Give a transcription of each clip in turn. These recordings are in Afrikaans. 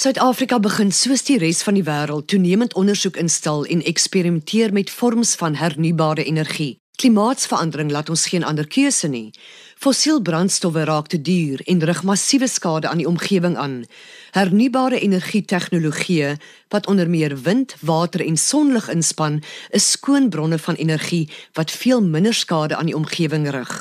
Suid-Afrika begin soos die res van die wêreld toenemend ondersoek instel en eksperimenteer met vorms van hernubare energie. Klimaatsverandering laat ons geen ander keuse nie. Fossiel brandstowwe raak te duur en rig massiewe skade aan die omgewing aan. Hernubare energie tegnologieë wat onder meer wind, water en sonlig inspan, is skoon bronne van energie wat veel minder skade aan die omgewing rig.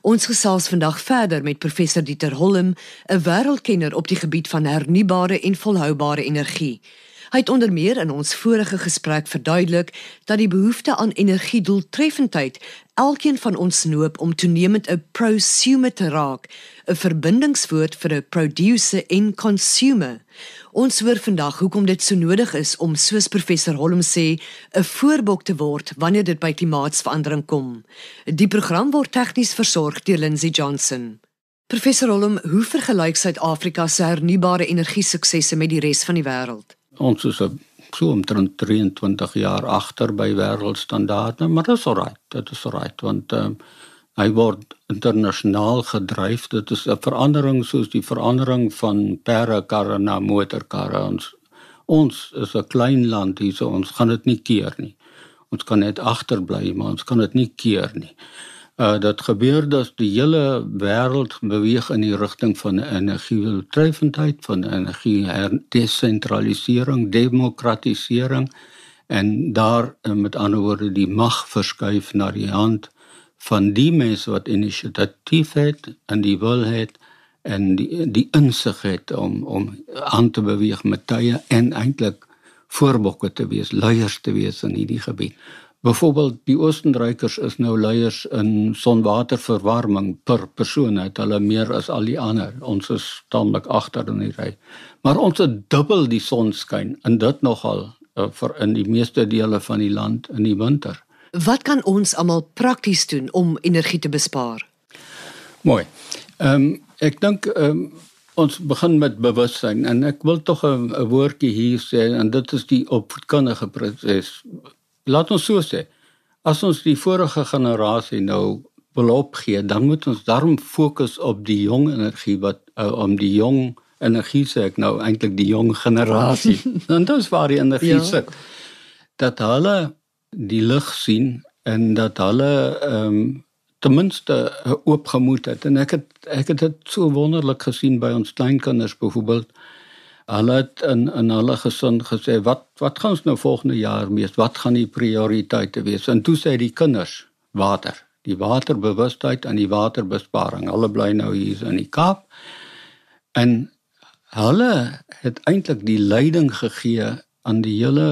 Ons gesels vandag verder met professor Dieter Holm, 'n wêreldkenner op die gebied van hernubare en volhoubare energie. Hy het onder meer in ons vorige gesprek verduidelik dat die behoefte aan energiedoeltreffendheid elkeen van ons noop om toenemend 'n prosumer te raak, 'n verbindingswoord vir 'n producer en consumer. Ons hoor vandag hoekom dit so nodig is om soos professor Holm sê, 'n voorbok te word wanneer dit by klimaatsverandering kom. Die program word tegnies versorg deur Lindsey Johnson. Professor Holm, hoe vergelyk Suid-Afrika se hernubare energie suksesse met die res van die wêreld? Ons is so omtrent 23 jaar agter by wêreldstandaarde, maar dit is alright. Dit is alright want um, hy word internasionaal gedryf. Dit is 'n verandering soos die verandering van perdekarre na motorkarre. Ons ons is 'n klein land hier, so ons gaan dit nie keer nie. Ons kan net agterbly, maar ons kan dit nie keer nie uh dat gebeur dat die hele wêreld beweeg in die rigting van energiedoeltreffendheid van energie desentralisering demokratisering en daar uh, met ander woorde die mag verskuif na die hand van die mense wat inisiatief het en die wil het en die die insig het om om aan te beweeg met tye en eintlik voorbokke te wees leiers te wees in hierdie gebied Byvoorbeeld die Oostenrykers is nou leiers in sonwaterverwarming per persoon het hulle meer as al die ander. Ons is tamelik agter in die ry. Maar ons het dubbel die sonskyn en dit nogal uh, vir in die meeste dele van die land in die winter. Wat kan ons almal prakties doen om energie te bespaar? Mooi. Ehm um, ek dink ehm um, ons begin met bewustheid en ek wil tog 'n woordjie hier sê en dit is die opvoedkundige proses laat ons so sê as ons die vorige generasie nou wil opgee dan moet ons daarom fokus op die jong energie wat uh, om die jong energie sê ek nou eintlik die jong generasie en dit is waar die energie ja. sit. Dat hulle die lig sien en dat hulle ehm um, ten minste oopgemoed het. En ek het ek het dit so wonderlik gesien by ons kleinkinders byvoorbeeld Hulle het in in hulle gesin gesê wat wat gaan ons nou volgende jaar mees? Wat gaan die prioriteite wees? En toe sê die kinders water, die waterbewustheid en die waterbesparing. Hulle bly nou hier in die Kaap. En hulle het eintlik die leiding gegee aan die hele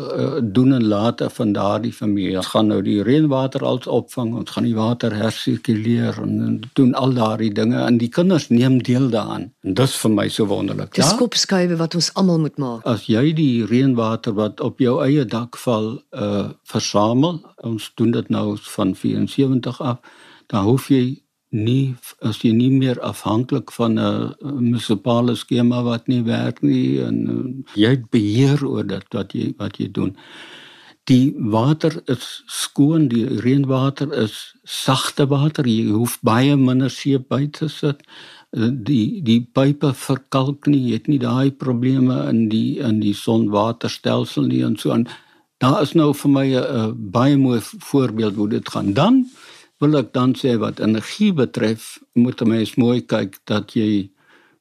uh, doen en late van daardie familie. Ons gaan nou die reënwater als opvang, ons gaan die water hersirkuleer en, en doen al daardie dinge en die kinders neem deel daaraan. En dis vir my so wonderlik. Dis ja? kopskuive wat ons almal moet maak. As jy die reënwater wat op jou eie dak val, uh versamel, ons doen dit nou van 74 af, dan hoef jy nie as jy nie meer afhanklik van 'n munisipale skema wat nie werk nie en uh, jy het beheer oor dit wat jy wat jy doen. Die water is skoon, die reënwater is sagte water. Jy hoef baie minder seep by te sit. Uh, die die pype verkalk nie, jy het nie daai probleme in die in die sonwaterstelsel nie en so aan. Daar is nou vir my 'n baie mooi voorbeeld hoe dit gaan. Dan wil ek dan sê wat energie betref, moet 'n mens mooi kyk dat jy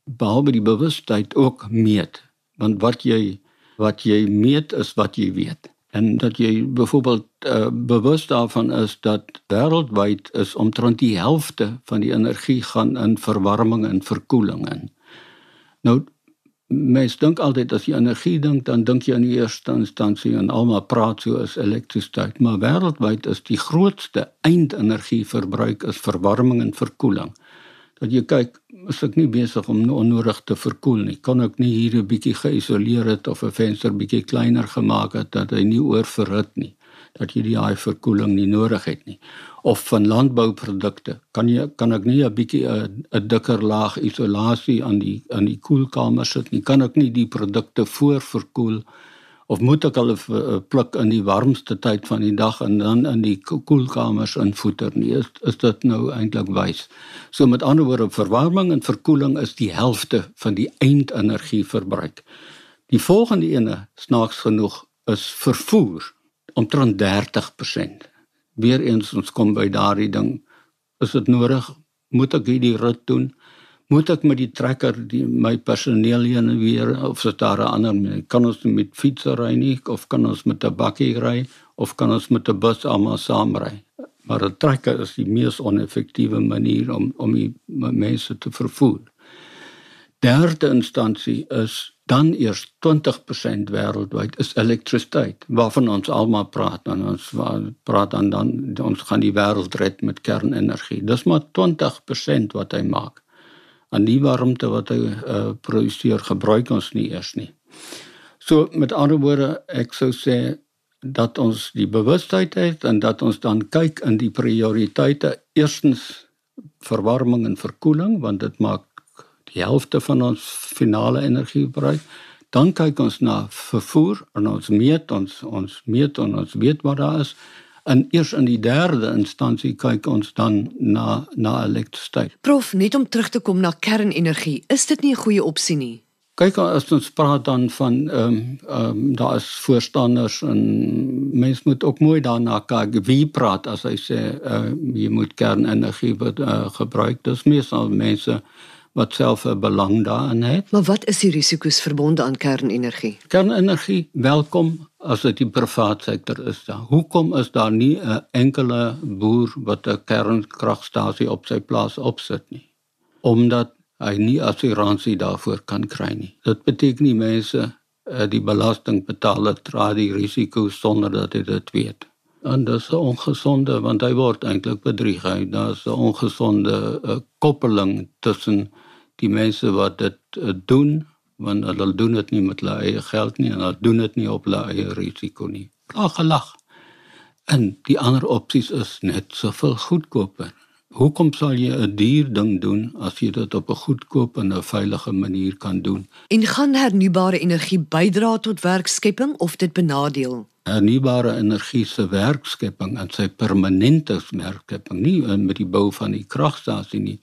behalwe die bewustheid ook meet. Want wat jy wat jy meet is wat jy weet. En dat jy byvoorbeeld uh, bewus daarvan is dat wêreldwyd is omtrent die helfte van die energie gaan in verwarming en verkoeling in. Nou mens dink altyd as jy energie dink dan dink jy aan die eerste instansie en almal praat so as elektrisiteit maar wêreldwyd is die grootste eindenergieverbruik is verwarming en verkoeling. Dat jy kyk as ek nie besig om onnodig te verkoel nie. Kan ek nie hier 'n bietjie geïsoleer het of 'n venster bietjie kleiner gemaak het dat hy nie oorverhit nie dat jy die hy verkoeling nie nodig het nie. Of van landbouprodukte kan jy kan ek nie 'n bietjie 'n dikker laag isolasie aan die aan die koelkamer sit nie? Kan ek nie die produkte voorverkoel? Of moet ek hulle eh, pluk in die warmste tyd van die dag en dan in die koelkamers invoeter nie? Is, is dit nou eintlik wys? So met ander woorde verwarming en verkoeling is die helfte van die eindenergieverbruik. Die volgende ene snaaks genoeg is vervoer omtrent 30% weer eens ons kom by daardie ding. Is dit nodig? Moet ek hierdie rit doen? Moet ek met die trekker die my personeel heen en weer of is daar 'n ander kan ons met fiets ry nie of kan ons met 'n bakkie ry of kan ons met 'n bus almal saam ry maar 'n trekker is die mees oneffektiewe manier om om die mense te vervoer derde instansie is dan eers 20% wêreldwyd is elektrisiteit waarvan ons almal praat en ons praat dan dan ons gaan die wêreld red met kernenergie dis maar 20% wat hy maak aan die warmte wat hy uh, produseer gebruik ons nie eers nie. So met ander woorde ek sou sê dat ons die bewustheid het en dat ons dan kyk in die prioriteite eerstens verwarming en verkoeling want dit maak die helfte van ons finale energieverbruik. Dan kyk ons na vervoer en ons meet ons ons meet en ons weet wat daar is En eers in die derde instansie kyk ons dan na na elektrisiteit. Prof, net om terug te kom na kernenergie, is dit nie 'n goeie opsie nie? Kyk as ons praat dan van ehm um, ehm um, daar is voorstanders en mens moet ook mooi daarna kyk wie praat as hy sê uh, jy moet kernenergie uh, gebruik. Dis meestal mense wat self 'n belang daarin het. Maar wat is die risiko's verbonde aan kernenergie? Kernenergie, welkom as dit die privaat sektor is. Da. Hoekom is daar nie 'n enkele boer wat 'n kernkragstasie op sy plaas opsit nie? Omdat hy nie assuransie daarvoor kan kry nie. Dit beteken nie mense eh, die belasting betaal het dra die risiko sonder dat hy dit weet. En dit is ongesonde want hy word eintlik bedrieg. Daar's 'n ongesonde uh, koppeling tussen die mense wat dit uh, doen want hulle doen dit nie met hulle eie geld nie en hulle doen dit nie op hulle eie risiko nie. Ag gelag. En die ander opsies is net soveel goedkoper. Hoekom sal jy 'n duur ding doen as jy dit op 'n goedkoop en 'n veilige manier kan doen? En gaan hernubare energie bydra tot werkskepping of dit benadeel? Hernubare energie se werkskepping en sy permanente werkskepping nie met die bou van die kragstasie nie,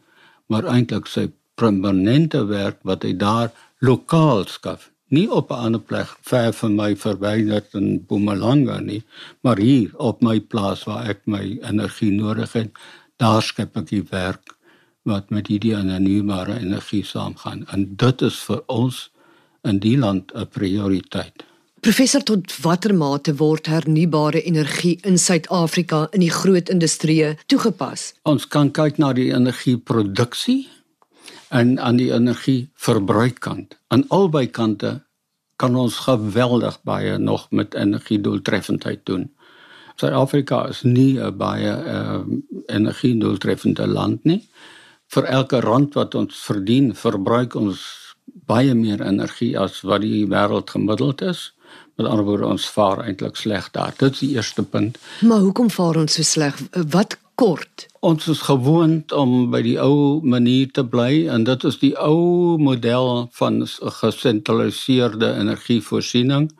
maar eintlik sy permanente werk wat hy daar lokaal skaf. Nie op 'n ander plek ver van my verwyderd in Mpumalanga nie maar hier op my plaas waar ek my energie nodig het daar skep ek die werk wat met hierdie hernubare energie saamgaan. En dit is vir ons in die land 'n prioriteit. Professor tot watter mate word hernubare energie in Suid-Afrika in die groot industrie toegepas? Ons kan kyk na die energieproduksie en aan die energieverbruikkant. Aan albei kante kan ons geweldig baie nog met energiedoeltreffendheid doen. Suid-Afrika is nie 'n baie uh, energiedoeltreffende land nie. Vir elke rand wat ons verdien, verbruik ons baie meer energie as wat die wêreld gemiddeld is. Met ander woorde, ons vaar eintlik sleg daar. Dit is die eerste punt. Maar hoekom vaar ons so sleg? Wat kort. Ons is gewoond om by die ou manier te bly en dit is die ou model van gesentraliseerde energievoorsiening.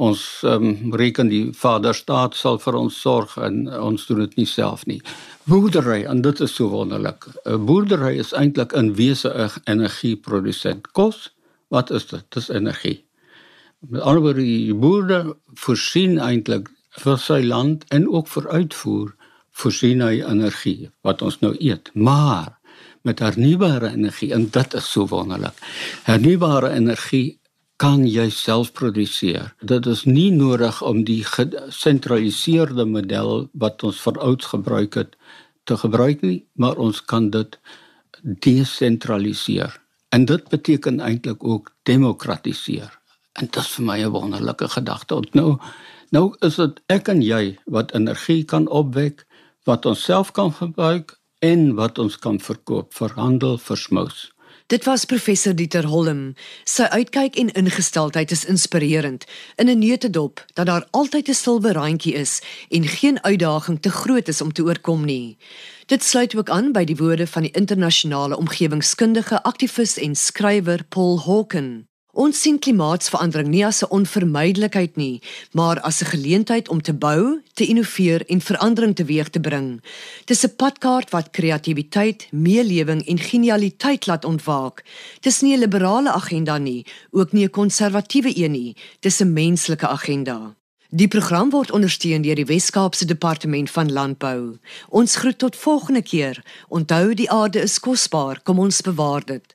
Ons um, reken die Vaderstaat sal vir ons sorg en ons doen dit nie self nie. Boerdery en dit is so wonderlik. 'n Boerdery is eintlik in wese 'n energieprodusent. Kos, wat is dit? Dis energie. Met ander woorde, die boere voorsien eintlik vir sy land en ook vir uitvoer voorsien hy energie wat ons nou eet. Maar met hernubare energie en dit is so wonderlik. Hernubare energie kan jy self produseer. Dit is nie nodig om die gesentraliseerde model wat ons verouds gebruik het te gebruik nie, maar ons kan dit desentraliseer. En dit beteken eintlik ook demokratiseer. En dit is vir my 'n wonderlike gedagte. Nou nou is dit ek en jy wat energie kan opwek wat ons self kan gebruik en wat ons kan verkoop vir handel vir smous. Dit was professor Dieter Holm. Sy uitkyk en ingesteldheid is inspirerend. In 'n neutedop dat daar altyd 'n silwer randjie is en geen uitdaging te groot is om te oorkom nie. Dit sluit ook aan by die woorde van die internasionale omgewingskundige aktivis en skrywer Paul Hawken. Ons sien klimaatsverandering nie as 'n onvermydelikheid nie, maar as 'n geleentheid om te bou, te innoveer en verandering teweeg te bring. Dis 'n padkaart wat kreatiwiteit, meelewing en genialiteit laat ontwaak. Dis nie 'n liberale agenda nie, ook nie 'n konservatiewe een nie. Dis 'n menslike agenda. Die program word ondersteun deur die Wes-Kaapse Departement van Landbou. Ons groet tot volgende keer. Onthou die aarde is kosbaar, kom ons bewaar dit.